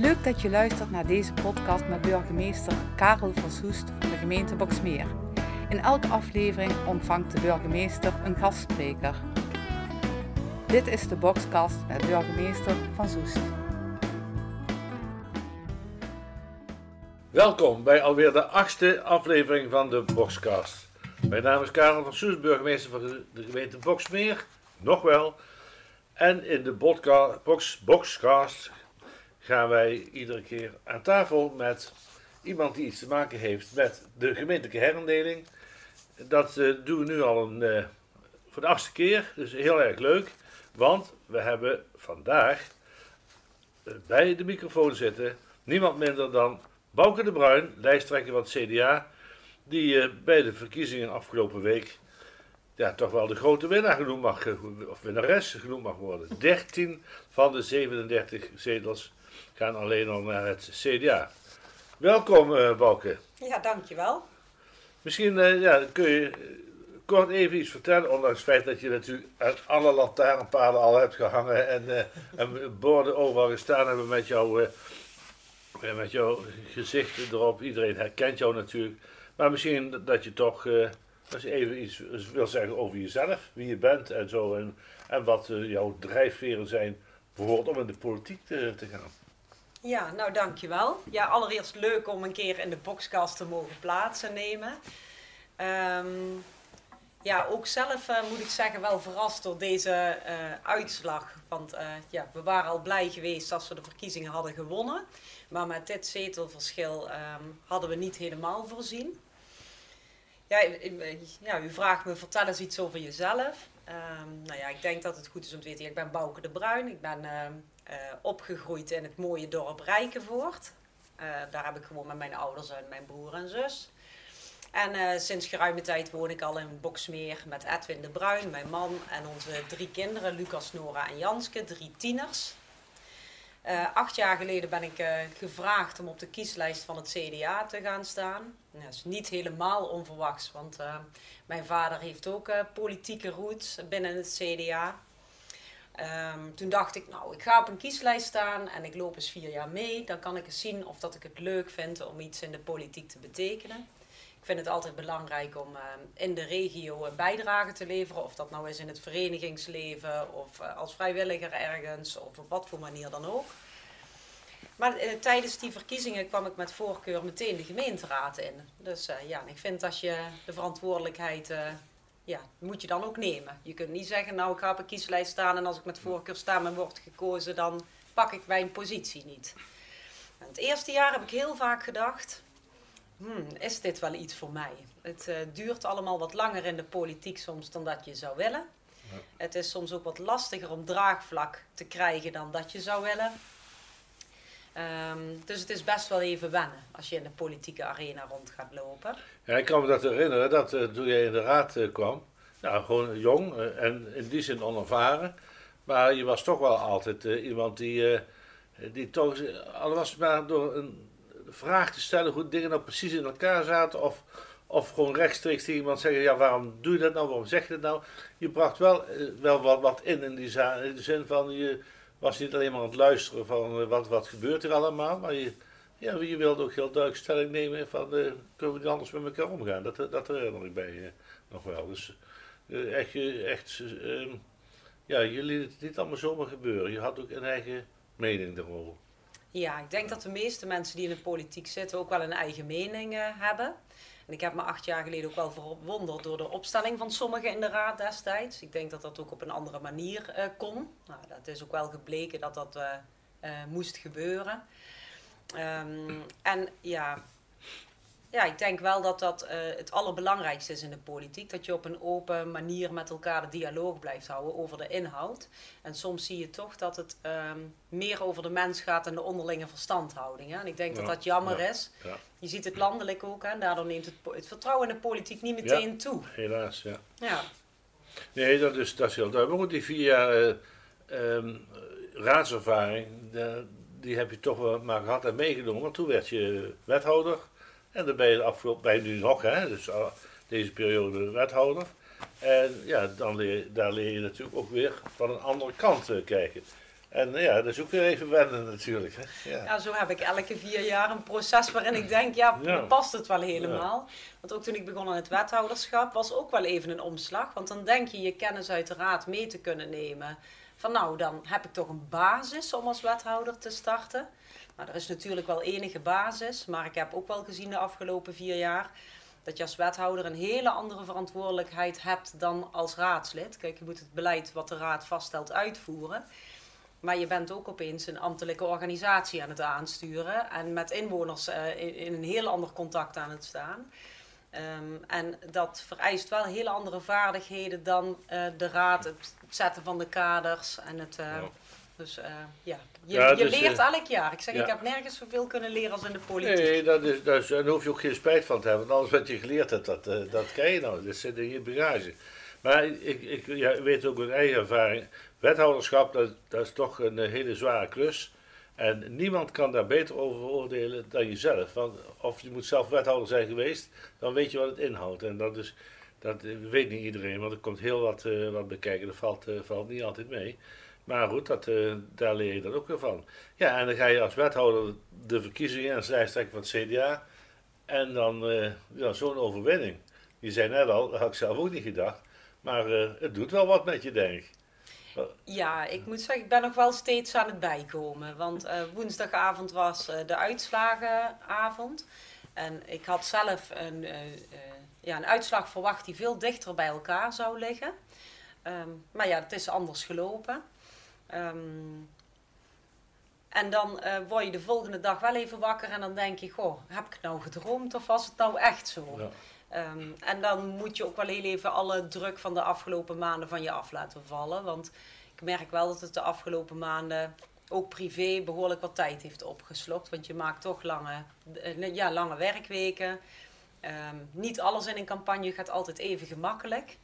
Leuk dat je luistert naar deze podcast met burgemeester Karel van Soest van de gemeente Boksmeer. In elke aflevering ontvangt de burgemeester een gastspreker. Dit is de Boxcast met burgemeester van Soest. Welkom bij alweer de achtste aflevering van de Boxcast. Mijn naam is Karel van Soes, burgemeester van de gemeente Boksmeer. Nog wel. En in de Boxcast gaan wij iedere keer aan tafel met iemand die iets te maken heeft met de gemeentelijke herindeling. Dat eh, doen we nu al een, eh, voor de achtste keer, dus heel erg leuk. Want we hebben vandaag eh, bij de microfoon zitten niemand minder dan Bouke de Bruin, lijsttrekker van het CDA, die bij de verkiezingen afgelopen week ja, toch wel de grote winnaar genoemd mag, of winnares genoemd mag worden. 13 van de 37 zetels gaan alleen al naar het CDA. Welkom eh Bouke. Ja, dankjewel. Misschien eh, ja, kun je eh, kort even iets vertellen, ondanks het feit dat je natuurlijk aan alle lantaarnpalen al hebt gehangen en, en borden overal gestaan hebben met, jou, met jouw gezicht erop. Iedereen herkent jou natuurlijk. Maar misschien dat je toch als je even iets wil zeggen over jezelf, wie je bent en zo. En, en wat jouw drijfveren zijn, bijvoorbeeld om in de politiek te, te gaan. Ja, nou dankjewel. Ja, allereerst leuk om een keer in de boxcast te mogen plaatsnemen. Ehm ja, ook zelf eh, moet ik zeggen wel verrast door deze eh, uitslag. Want eh, ja, we waren al blij geweest als we de verkiezingen hadden gewonnen. Maar met dit zetelverschil ehm, hadden we niet helemaal voorzien. Ja, ja, u vraagt me, vertel eens iets over jezelf. Ehm, nou ja, ik denk dat het goed is om te weten. Ik ben Bouke de Bruin. Ik ben eh, opgegroeid in het mooie dorp Rijkenvoort. Eh, daar heb ik gewoon met mijn ouders en mijn broer en zus. En eh, sinds geruime tijd woon ik al in Boksmeer met Edwin de Bruin, mijn man en onze drie kinderen, Lucas, Nora en Janske, drie tieners. Acht jaar geleden ben ik gevraagd om op de kieslijst van het CDA te gaan staan. Dat is niet helemaal onverwachts, want mijn vader heeft ook politieke roots binnen het CDA. Ehm, toen dacht ik, nou, ik ga op een kieslijst staan en ik loop eens vier jaar mee. Dan kan ik eens zien of dat ik het leuk vind om iets in de politiek te betekenen. Ik vind het altijd belangrijk om ehm, in de regio een bijdrage te leveren. Of dat nou is in het verenigingsleven of eh, als vrijwilliger ergens of op wat voor manier dan ook. Maar eh, tijdens die verkiezingen kwam ik met voorkeur meteen de gemeenteraad in. Dus eh, ja, ik vind als je de verantwoordelijkheid, ja, moet je dan ook nemen. Je kunt niet zeggen, nou ik ga op een kieslijst staan en als ik met voorkeur sta en word gekozen, dan pak ik mijn positie niet. En het eerste jaar heb ik heel vaak gedacht, hmm, is dit wel iets voor mij? Het eh, duurt allemaal wat langer in de politiek soms dan dat je zou willen. Het is soms ook wat lastiger om draagvlak te krijgen dan dat je zou willen. Ehm, dus het is best wel even wennen als je in de politieke arena rond gaat lopen. Ja, ik kan me dat herinneren dat eh, toen jij in de raad eh, kwam, nou, gewoon jong eh, en in die zin onervaren. Maar je was toch wel altijd iemand die, die toch, al was het maar door een vraag te stellen hoe dingen nou precies in elkaar zaten. Of, of gewoon rechtstreeks tegen iemand zeggen, ja waarom doe je dat nou, waarom zeg je dat nou? Je bracht wel, wel wat, wat in in die in de zin van, je was niet alleen maar het luisteren van eh, wat, wat gebeurt er allemaal. Maar je, ja, je wilde ook heel duidelijk stelling nemen van, eh, kunnen we niet anders met elkaar omgaan? Dat, dat herinner ik bij je nog wel. Dus eh, echt, je- echt eh, ehm, ja, je liet het niet allemaal zomaar gebeuren. Je had ook een eigen mening daarover. Ja, ik denk dat de meeste mensen die in de politiek zitten ook wel een eigen mening eh, hebben. En ik heb me acht jaar geleden ook wel verwonderd door de opstelling van sommigen in de raad destijds. Ik denk dat dat ook op een andere manier eh, kon. Nou, dat is ook wel gebleken dat dat eh, eh, moest gebeuren. Ehm, en ja, ja, ik denk wel dat dat eh, het allerbelangrijkste is in de politiek. Dat je op een open manier met elkaar de dialoog blijft houden over de inhoud. En soms zie je toch dat het ehm, meer over de mens gaat en de onderlinge verstandhouding. Hè? En ik denk dat Ja, dat jammer ja. is. Ja, Je ziet het landelijk ook, hè? daardoor neemt het, het vertrouwen in de politiek niet meteen toe. helaas, ja. Ja. Nee, dat is, dat is heel duidelijk. Maar goed, die vier jaar eh, ehm, raadservaring, de- die heb je toch wel maar gehad en meegenomen. Want toen werd je wethouder. En dan ben je de afgelopen, ben je nu nog, hè, dus al deze periode wethouder. En ja, dan leer, daar leer je natuurlijk ook weer van een andere kant eh, kijken. En ja, dat is ook weer even wennen natuurlijk. Hè? Ja. Ja, zo heb ik elke vier jaar een proces waarin ik denk, ja, Ja. past het wel helemaal? Want ook toen ik begon aan het wethouderschap was ook wel even een omslag. Want dan denk je je kennis uit de raad mee te kunnen nemen. Van nou, dan heb ik toch een basis om als wethouder te starten. Er is natuurlijk wel enige basis, maar ik heb ook wel gezien de afgelopen vier jaar dat je als wethouder een hele andere verantwoordelijkheid hebt dan als raadslid. Kijk, je moet het beleid wat de raad vaststelt uitvoeren. Maar je bent ook opeens een ambtelijke organisatie aan het aansturen en met inwoners eh, in, een heel ander contact aan het staan. Ehm, en dat vereist wel hele andere vaardigheden dan eh, de raad, het zetten van de kaders en het. eh. Dus eh, ja, je, Ja, je dus, leert eh, elk jaar. Ik zeg, ja. ik heb nergens zoveel kunnen leren als in de politiek. Nee, dat is, dat is, daar hoef je ook geen spijt van te hebben. Want alles wat je geleerd hebt, dat, eh, dat krijg je nou. Dat zit in je bagage. Maar ik, ik ja, weet ook uit eigen ervaring. Wethouderschap, dat, dat is toch een hele zware klus. En niemand kan daar beter over oordelen dan jezelf. Want of je moet zelf wethouder zijn geweest, dan weet je wat het inhoudt. En dat, is, dat weet niet iedereen, want er komt heel wat, wat bekijken. Dat valt, valt niet altijd mee. Maar goed, dat, eh, daar leer je dan ook weer van. Ja, en dan ga je als wethouder de verkiezingen en van het CDA. En dan eh, ja, zo'n overwinning. Je zei net al, dat had ik zelf ook niet gedacht. Maar eh, het doet wel wat met je, denk ik. Ja, ik moet zeggen, ik ben nog wel steeds aan het bijkomen. Want woensdagavond was de uitslagenavond. En ik had zelf een, ja, een uitslag verwacht die veel dichter bij elkaar zou liggen. Ehm, maar ja, het is anders gelopen. Ehm, en dan eh, word je de volgende dag wel even wakker en dan denk je, goh, heb ik nou gedroomd of was het nou echt zo? Ja. Ehm, en dan moet je ook wel heel even alle druk van de afgelopen maanden van je af laten vallen. Want ik merk wel dat het de afgelopen maanden ook privé behoorlijk wat tijd heeft opgeslokt. Want je maakt toch lange, eh, ja, lange werkweken. Ehm, niet alles in een campagne gaat altijd even gemakkelijk.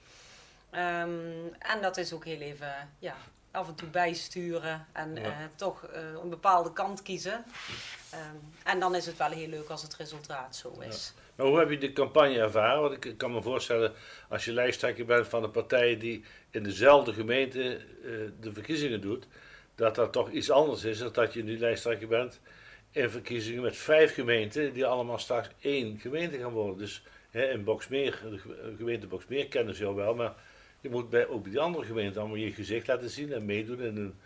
En dat is ook heel even ja, af en toe bijsturen en Ja. eh, toch eh, een bepaalde kant kiezen. Ehm, en dan is het wel heel leuk als het resultaat zo is. Maar hoe heb je de campagne ervaren? Want ik kan me voorstellen, als je lijsttrekker bent van een partij die in dezelfde gemeente eh, de verkiezingen doet, dat dat toch iets anders is dan dat je nu lijsttrekker bent in verkiezingen met vijf gemeenten, die allemaal straks één gemeente gaan worden. Dus hè, in Boksmeer, de ge- gemeente Boksmeer kennen ze jou wel, maar je moet bij, ook die andere gemeenten allemaal je gezicht laten zien en meedoen in een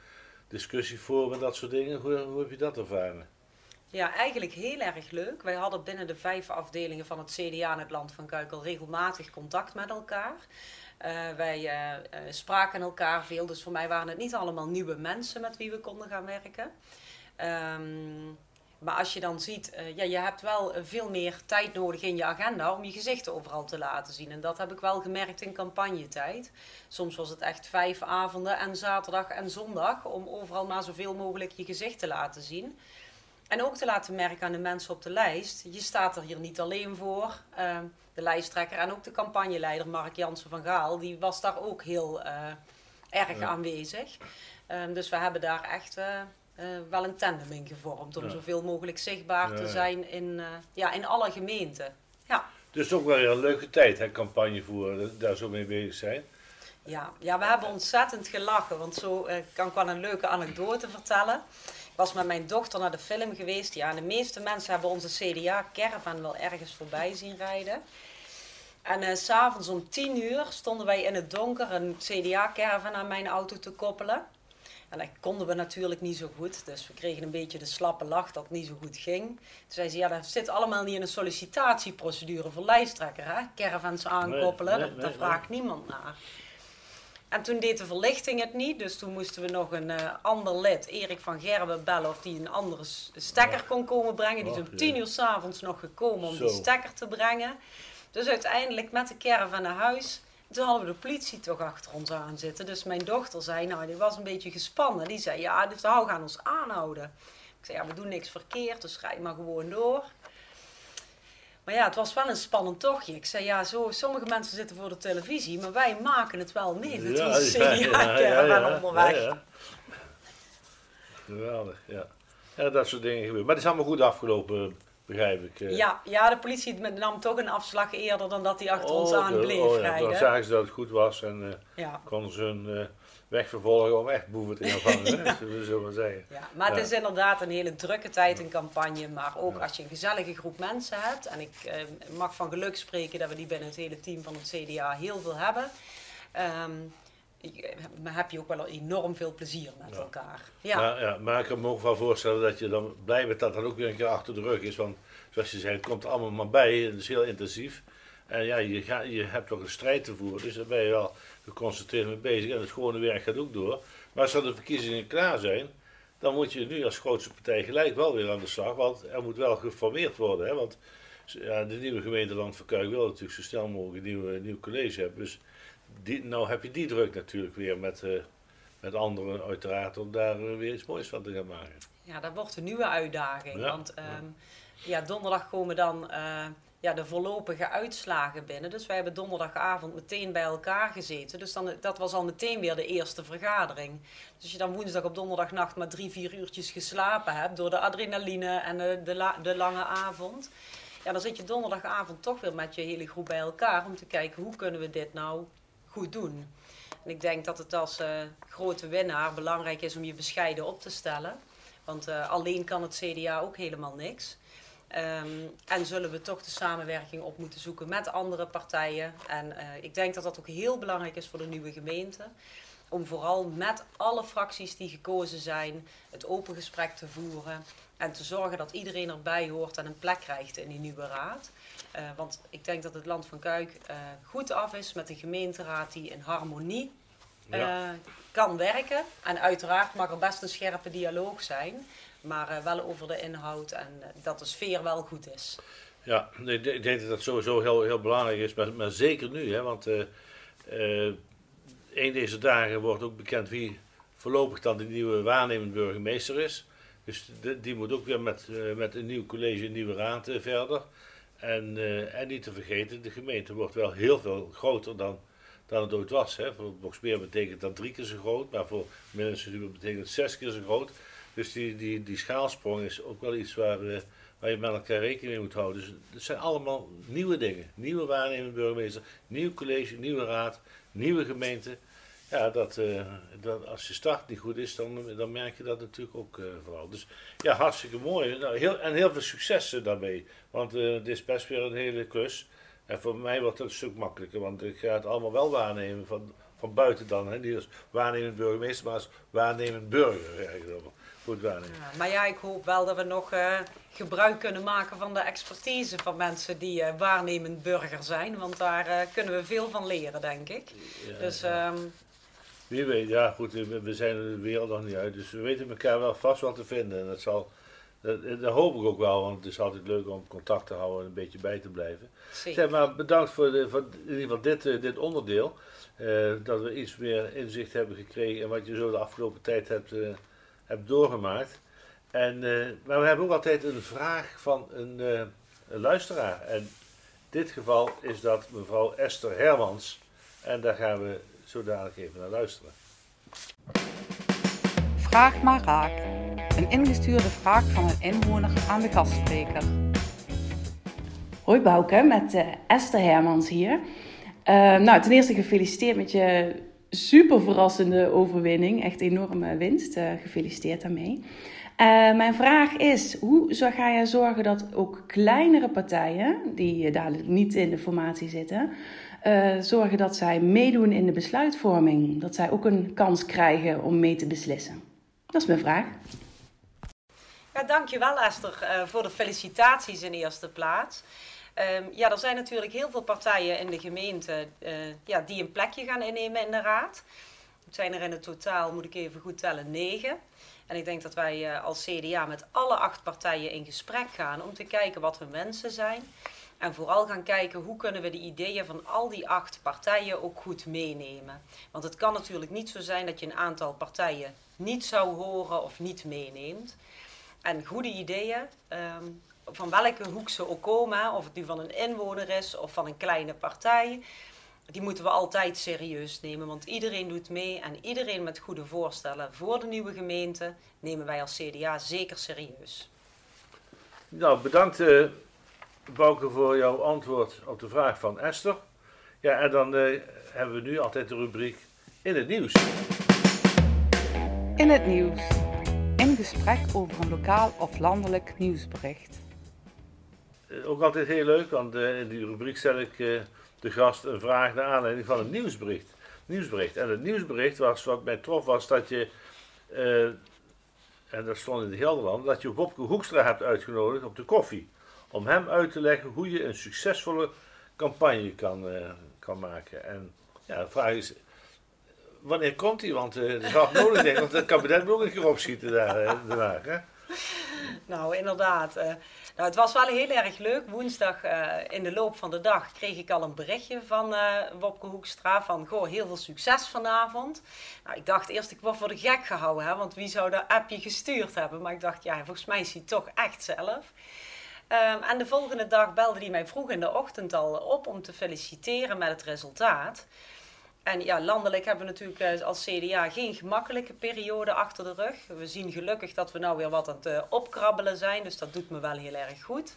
discussieforum en dat soort dingen. Hoe, hoe heb je dat ervaren? Ja, eigenlijk heel erg leuk. Wij hadden binnen de vijf afdelingen van het CDA in het Land van Kuik al regelmatig contact met elkaar. Eh, wij eh, eh, spraken elkaar veel, dus voor mij waren het niet allemaal nieuwe mensen met wie we konden gaan werken. Ehm, maar als je dan ziet, eh, ja, je hebt wel eh, veel meer tijd nodig in je agenda om je gezichten overal te laten zien. En dat heb ik wel gemerkt in campagnetijd. Soms was het echt vijf avonden en zaterdag en zondag om overal maar zoveel mogelijk je gezicht te laten zien. En ook te laten merken aan de mensen op de lijst, je staat er hier niet alleen voor. Ehm, de lijsttrekker en ook de campagneleider Mark Jansen van Gaal, die was daar ook heel eh, erg Ja. aanwezig. Ehm, dus we hebben daar echt eh, eh, wel een tandem in gevormd om Ja. zoveel mogelijk zichtbaar Ja, te zijn in, eh, ja, in alle gemeenten. Ja. Dus ook wel weer een leuke tijd, hè, campagne voeren, daar zo mee bezig zijn. Ja, ja, we hebben ontzettend gelachen, want zo eh, kan ik wel een leuke anekdote vertellen. Ik was met mijn dochter naar de film geweest. Ja, en de meeste mensen hebben onze CDA-caravan wel ergens voorbij zien rijden. En s s'avonds om tien uur stonden wij in het donker een CDA-caravan aan mijn auto te koppelen. En dat konden we natuurlijk niet zo goed. Dus we kregen een beetje de slappe lach dat het niet zo goed ging. Toen zei ze, ja, dat zit allemaal niet in een sollicitatieprocedure voor lijsttrekker, hè? Caravans aankoppelen, Nee, daar vraagt niemand naar. En toen deed de verlichting het niet, dus toen moesten we nog een eh, ander lid, Erik van Gerben, bellen of die een andere stekker kon komen brengen. Die is om tien uur s'avonds nog gekomen om die stekker te brengen. Dus uiteindelijk met de caravan naar huis. Toen hadden we de politie toch achter ons aan zitten. Dus mijn dochter zei, nou, die was een beetje gespannen. Die zei, ja, de vrouw gaan ons aanhouden. Ik zei, ja, we doen niks verkeerd, dus rijd maar gewoon door. Maar ja, het was wel een spannend tochtje. Ik zei, ja, zo, sommige mensen zitten voor de televisie, maar wij maken het wel mee. Dat Ja, was ja, CDA-caravan onderweg. ja, ja. Geweldig, ja. Ja, dat soort dingen gebeuren. Maar het is allemaal goed afgelopen, begrijp ik. eh. Ja, ja, de politie nam toch een afslag eerder dan dat hij achter ons Oh, aan bleef oh ja, rijden. Dan zagen ze dat het goed was en Ja. konden ze hun eh, weg vervolgen om echt boeven te gaan vangen, hè, zullen we zeggen. Ja, maar het Ja. is inderdaad een hele drukke tijd in campagne. Maar ook als je een gezellige groep mensen hebt. En ik mag van geluk spreken dat we die binnen het hele team van het CDA heel veel hebben. ehm, heb je ook wel enorm veel plezier met Ja. elkaar. Ja. Maar, ja, maar ik kan me ook wel voorstellen dat je dan blij bent dat dat ook weer een keer achter de rug is. Want zoals je zei, het komt er allemaal maar bij. Het is heel intensief. En ja, je, gaat, je hebt toch een strijd te voeren. Dus daar ben je wel geconcentreerd mee bezig. En het gewone werk gaat ook door. Maar als dan de verkiezingen klaar zijn, dan moet je nu als grootste partij gelijk wel weer aan de slag. Want er moet wel geformeerd worden. Hè? Want ja, de nieuwe gemeente Land van Kuik wil natuurlijk zo snel mogelijk een nieuw, een nieuw college hebben. Dus die, nou heb je die druk natuurlijk weer met, eh, met anderen uiteraard om daar eh, weer iets moois van te gaan maken. Ja, dat wordt een nieuwe uitdaging. Ja. Want ehm, ja, donderdag komen dan eh, ja, de voorlopige uitslagen binnen. Dus wij hebben donderdagavond meteen bij elkaar gezeten. Dus dan, dat was al meteen weer de eerste vergadering. Dus als je dan woensdag op donderdagnacht maar drie, vier uurtjes geslapen hebt... door de adrenaline en de, de, la- de lange avond... Ja, dan zit je donderdagavond toch weer met je hele groep bij elkaar... om te kijken hoe kunnen we dit nou goed doen. En ik denk dat het als eh, grote winnaar belangrijk is om je bescheiden op te stellen. Want eh, alleen kan het CDA ook helemaal niks. Ehm, en zullen we toch de samenwerking op moeten zoeken met andere partijen. En eh, ik denk dat dat ook heel belangrijk is voor de nieuwe gemeente. Om vooral met alle fracties die gekozen zijn het open gesprek te voeren. En te zorgen dat iedereen erbij hoort en een plek krijgt in die nieuwe raad. Eh, want ik denk dat het Land van Kuik eh, goed af is met een gemeenteraad die in harmonie Ja. eh, kan werken. En uiteraard mag er best een scherpe dialoog zijn. Maar wel over de inhoud en dat de sfeer wel goed is. Ja, ik denk- ik denk dat dat sowieso heel, heel belangrijk is, maar, maar zeker nu, hè, want een deze dagen wordt ook bekend wie voorlopig dan de nieuwe waarnemend burgemeester is. Dus de- die moet ook weer met, met een nieuw college, een nieuwe raad verder. En, eh, en niet te vergeten, de gemeente wordt wel heel veel groter dan, dan het ooit was. Hè. Voor Boksmeer betekent dat drie keer zo groot, maar voor Midden betekent het zes keer zo groot. Dus die, die, die schaalsprong is ook wel iets waar, eh, waar je met elkaar rekening mee moet houden. Dus het zijn allemaal nieuwe dingen. Nieuwe waarnemend burgemeester, nieuw college, nieuwe raad, nieuwe gemeente. Ja, dat, eh, dat, als je start niet goed is, dan, dan merk je dat natuurlijk ook eh, vooral. Dus ja, hartstikke mooi. Nou, heel, en heel veel succes eh, daarmee. Want het is best weer een hele klus. En voor mij wordt het een stuk makkelijker, want ik ga het allemaal wel waarnemen van, van buiten dan. Hè. Niet als waarnemend burgemeester, maar als waarnemend burger eigenlijk. Goed waarnemen. Ja, maar ja, ik hoop wel dat we nog gebruik kunnen maken van de expertise van mensen die waarnemend burger zijn. Want daar kunnen we veel van leren, denk ik. Ja, Dus ja. ehm, Wie weet, ja goed, we zijn er de wereld nog niet uit, dus we weten elkaar wel vast wel te vinden. En dat, zal, dat, dat hoop ik ook wel, want het is altijd leuk om contact te houden en een beetje bij te blijven. zeker. Zeg maar, bedankt voor, de, voor in ieder geval dit, eh, dit onderdeel. eh, dat we iets meer inzicht hebben gekregen in wat je zo de afgelopen tijd hebt, eh, hebt doorgemaakt. En, eh, maar we hebben ook altijd een vraag van een, eh, een luisteraar. En in dit geval is dat mevrouw Esther Hermans. En daar gaan we zo dadelijk even naar luisteren. Vraag maar raak. Een ingestuurde vraag van een inwoner aan de gastspreker. Hoi Bouke, met eh, Esther Hermans hier. Eh, nou, ten eerste gefeliciteerd met je super verrassende overwinning. Echt enorme winst. Eh, gefeliciteerd daarmee. Eh, mijn vraag is, hoe ga je zorgen dat ook kleinere partijen, die eh, dadelijk niet in de formatie zitten, eh, zorgen dat zij meedoen in de besluitvorming? Dat zij ook een kans krijgen om mee te beslissen? Dat is mijn vraag. Ja, dankjewel Esther voor de felicitaties in eerste plaats. Ehm, ja, er zijn natuurlijk heel veel partijen in de gemeente ja, die een plekje gaan innemen in de raad. Het zijn er in het totaal, moet ik even goed tellen, negen. En ik denk dat wij eh, als CDA met alle acht partijen in gesprek gaan om te kijken wat hun wensen zijn. En vooral gaan kijken hoe kunnen we de ideeën van al die acht partijen ook goed meenemen. Want het kan natuurlijk niet zo zijn dat je een aantal partijen niet zou horen of niet meeneemt. En goede ideeën, ehm, van welke hoek ze ook komen, of het nu van een inwoner is of van een kleine partij, die moeten we altijd serieus nemen. Want iedereen doet mee en iedereen met goede voorstellen voor de nieuwe gemeente nemen wij als CDA zeker serieus. Nou, bedankt uh, Bouke voor jouw antwoord op de vraag van Esther. Ja, en dan uh, hebben we nu altijd de rubriek In het Nieuws. In het Nieuws. In gesprek over een lokaal of landelijk nieuwsbericht. Uh, ook altijd heel leuk, want in die rubriek stel ik de gast een vraag naar aanleiding van een nieuwsbericht. nieuwsbericht. En het nieuwsbericht was, wat mij trof, was dat je en dat stond in de Gelderland, dat je Bobke Hoekstra hebt uitgenodigd op de koffie. Om hem uit te leggen hoe je een succesvolle campagne kan, uh, kan maken. En ja, de vraag is, wanneer komt hij? Want uh, dat is nodig, denk want het kabinet moet ook een keer opschieten daar, uh, hè? Nou, inderdaad. Uh, nou, het was wel heel erg leuk. Woensdag uh, in de loop van de dag kreeg ik al een berichtje van uh, Wopke Hoekstra van goh, heel veel succes vanavond. Nou, ik dacht eerst ik word voor de gek gehouden, hè, want wie zou dat appje gestuurd hebben? Maar ik dacht, ja, volgens mij is hij toch echt zelf. Um, en de volgende dag belde hij mij vroeg in de ochtend al op om te feliciteren met het resultaat. En ja, landelijk hebben we natuurlijk eh, als CDA geen gemakkelijke periode achter de rug. We zien gelukkig dat we nou weer wat aan het uh, opkrabbelen zijn, dus dat doet me wel heel erg goed.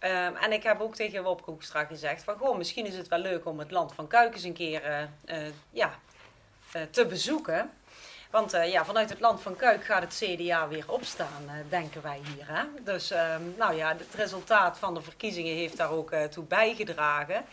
Um, en ik heb ook tegen Wopke Hoekstra gezegd van, goh, misschien is het wel leuk om het land van Kuikens een keer uh, ja, te bezoeken. Want ja, vanuit het land van Kuik gaat het CDA weer opstaan, denken wij hier. Hè? Dus um, nou ja, het resultaat van de verkiezingen heeft daar ook toe bijgedragen.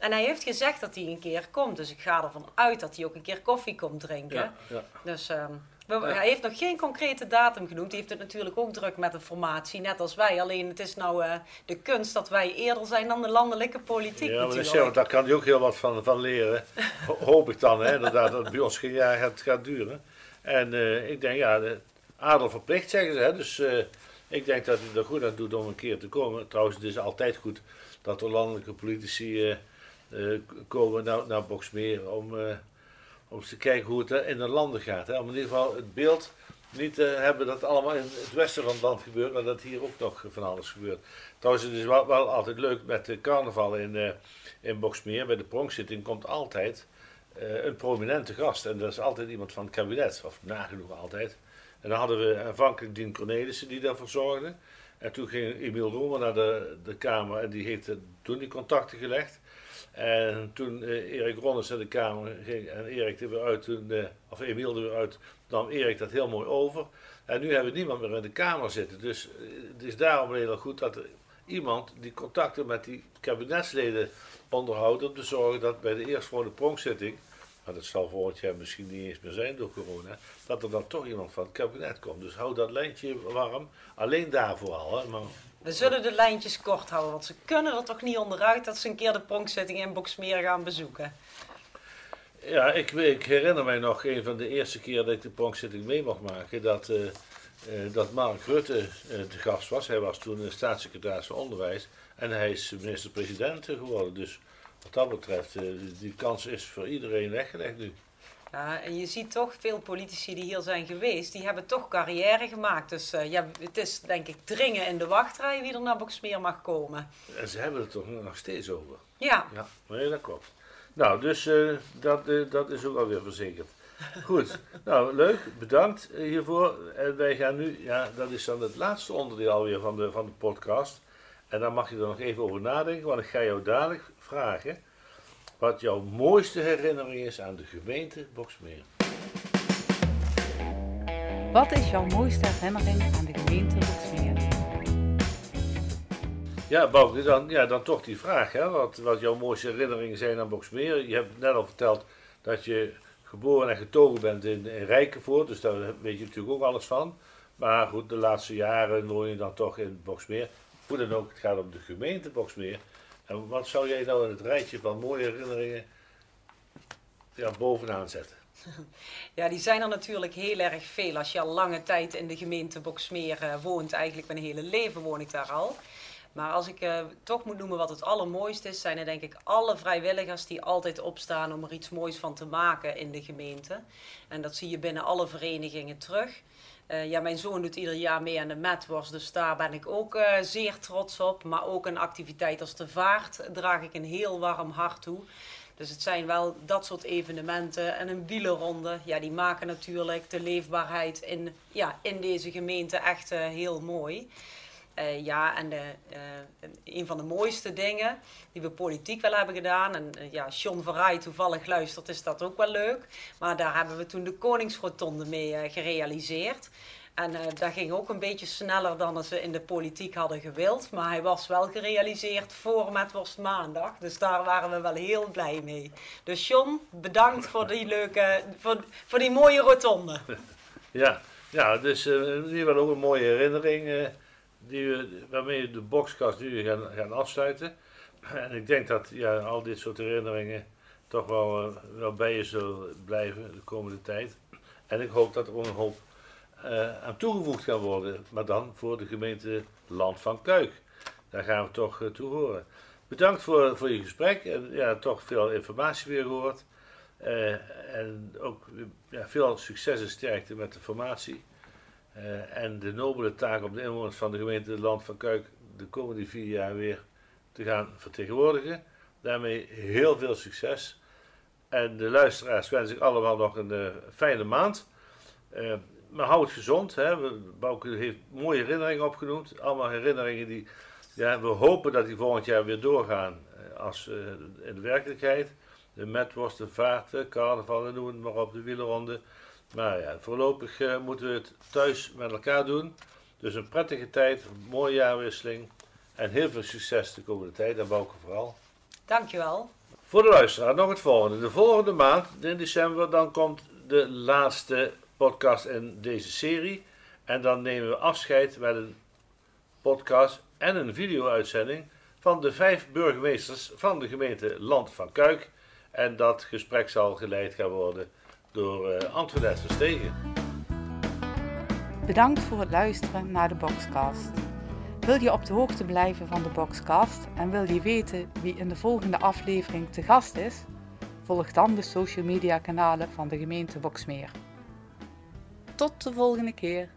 En hij heeft gezegd dat hij een keer komt. Dus ik ga ervan uit dat hij ook een keer koffie komt drinken. Ja, ja. Dus um, hij heeft nog geen concrete datum genoemd. Hij heeft het natuurlijk ook druk met de formatie, net als wij. Alleen het is nou uh, de kunst dat wij eerder zijn dan de landelijke politiek. Ja, maar natuurlijk. daar kan hij ook heel wat van, van leren. Hoop ik dan, hè, inderdaad, dat het bij ons geen jaar gaat, gaat duren. En uh, ik denk, ja, de adel verplicht zeggen ze. Hè, dus uh, ik denk dat hij er goed aan doet om een keer te komen. Trouwens, het is altijd goed dat er landelijke politici komen naar, naar Boksmeer om, uh, om te kijken hoe het in de landen gaat. Hè. Om in ieder geval het beeld niet te hebben dat het allemaal in het westen van het land gebeurt, maar dat hier ook nog van alles gebeurt. Trouwens, het is wel, wel altijd leuk met de carnaval in, in Boksmeer. Bij de pronkzitting komt altijd een prominente gast. En dat is altijd iemand van het kabinet, of nagenoeg altijd. En dan hadden we aanvankelijk Dien Cornelissen die daarvoor zorgde. En toen ging Emiel Romer naar de, de Kamer en die heeft toen die contacten gelegd. En toen uh, Erik Ronnes naar de Kamer ging en Erik er weer uit, toen, uh, of Emiel er weer uit, nam Erik dat heel mooi over. En nu hebben we niemand meer in de Kamer zitten. Dus uh, het is daarom heel goed dat iemand die contacten met die kabinetsleden onderhoudt om te zorgen dat bij de eerstvolgende pronkzitting, maar dat zal volgend jaar misschien niet eens meer zijn door corona, dat er dan toch iemand van het kabinet komt. Dus hou dat lijntje warm, alleen daarvoor al. Hè. Maar we zullen de lijntjes kort houden, want ze kunnen er toch niet onderuit dat ze een keer de pronkzitting in Boksmeer gaan bezoeken. Ja, ik, ik, herinner mij nog een van de eerste keer dat ik de pronkzitting mee mocht maken, dat, uh, uh, dat Mark Rutte uh, de gast was. Hij was toen staatssecretaris van Onderwijs en hij is minister-president geworden. Dus wat dat betreft, die kans is voor iedereen weggelegd nu. Ja, en je ziet toch veel politici die hier zijn geweest, die hebben toch carrière gemaakt. Dus uh, ja, het is denk ik dringen in de wachtrij wie er naar Boksmeer mag komen. En ze hebben het toch nog steeds over? Ja. Ja, nee, dat klopt. Nou, dus uh, dat, uh, dat is ook alweer verzekerd. Goed, nou leuk, bedankt hiervoor. En wij gaan nu, ja, dat is dan het laatste onderdeel alweer van de, van de podcast. En daar mag je er nog even over nadenken, want ik ga jou dadelijk vragen wat jouw mooiste herinnering is aan de gemeente Boksmeer. Wat is jouw mooiste herinnering aan de gemeente Boksmeer? Ja, Bouke, dan, ja, dan toch die vraag. Hè? Wat, wat jouw mooiste herinneringen zijn aan Boksmeer. Je hebt net al verteld dat je geboren en getogen bent in, in Rijkenvoort. Dus daar weet je natuurlijk ook alles van. Maar goed, de laatste jaren woon je dan toch in Boksmeer. Hoe dan ook, het gaat om de gemeente Boksmeer. En wat zou jij nou in het rijtje van mooie herinneringen ja, bovenaan zetten? Ja, die zijn er natuurlijk heel erg veel. Als je al lange tijd in de gemeente Boksmeer uh, woont, eigenlijk mijn hele leven woon ik daar al. Maar als ik uh, toch moet noemen wat het allermooiste is, zijn er denk ik alle vrijwilligers die altijd opstaan om er iets moois van te maken in de gemeente. En dat zie je binnen alle verenigingen terug. Uh, ja, mijn zoon doet ieder jaar mee aan de Metwars, dus daar ben ik ook uh, zeer trots op. Maar ook een activiteit als de vaart draag ik een heel warm hart toe. Dus het zijn wel dat soort evenementen en een wielenronde. Ja, die maken natuurlijk de leefbaarheid in, ja, in deze gemeente echt heel mooi. Eh, ja, en de, eh, een van de mooiste dingen die we politiek wel hebben gedaan, en uh, ja, John Verrij toevallig luistert, is dat ook wel leuk. Maar daar hebben we toen de Koningsrotonde mee gerealiseerd. En dat ging ook een beetje sneller dan ze in de politiek hadden gewild. Maar hij was wel gerealiseerd voor Metworst Maandag. Dus daar waren we wel heel blij mee. Dus John, bedankt voor die leuke, voor, voor die mooie rotonde. Ja, ja dus die wel ook een mooie herinnering waarmee we de boxkast nu gaan, gaan afsluiten. En ik denk dat ja, al dit soort herinneringen toch wel, uh, wel bij je zullen blijven de komende tijd. En ik hoop dat er ook een hoop uh, aan toegevoegd kan worden, maar dan voor de gemeente Land van Kuik. Daar gaan we toch uh, toe horen. Bedankt voor, voor je gesprek en ja, toch veel informatie weer gehoord. en ook ja, veel succes en sterkte met de formatie. Uh, en de nobele taak om de inwoners van de gemeente Land van Kuik de komende vier jaar weer te gaan vertegenwoordigen. Daarmee heel veel succes. En de luisteraars wens ik allemaal nog een uh, fijne maand. Uh, maar hou het gezond. Hè. Bouke heeft mooie herinneringen opgenoemd. Allemaal herinneringen die ja, we hopen dat die volgend jaar weer doorgaan als in de werkelijkheid. De metworst, de vaarten, carnaval, noem het maar op, de wielerronde. Maar ja, voorlopig uh, moeten we het thuis met elkaar doen. Dus een prettige tijd, een mooie jaarwisseling. En heel veel succes de komende tijd, en Bouke vooral. Dankjewel. Voor de luisteraar nog het volgende. De volgende maand, in december, dan komt de laatste podcast in deze serie. En dan nemen we afscheid met een podcast en een video-uitzending van de vijf burgemeesters van de gemeente Land van Kuik. En dat gesprek zal geleid gaan worden door uh, Verstegen. Bedankt voor het luisteren naar de Boxcast. Wil je op de hoogte blijven van de Boxcast en wil je weten wie in de volgende aflevering te gast is? Volg dan de social media kanalen van de gemeente Boxmeer. Tot de volgende keer.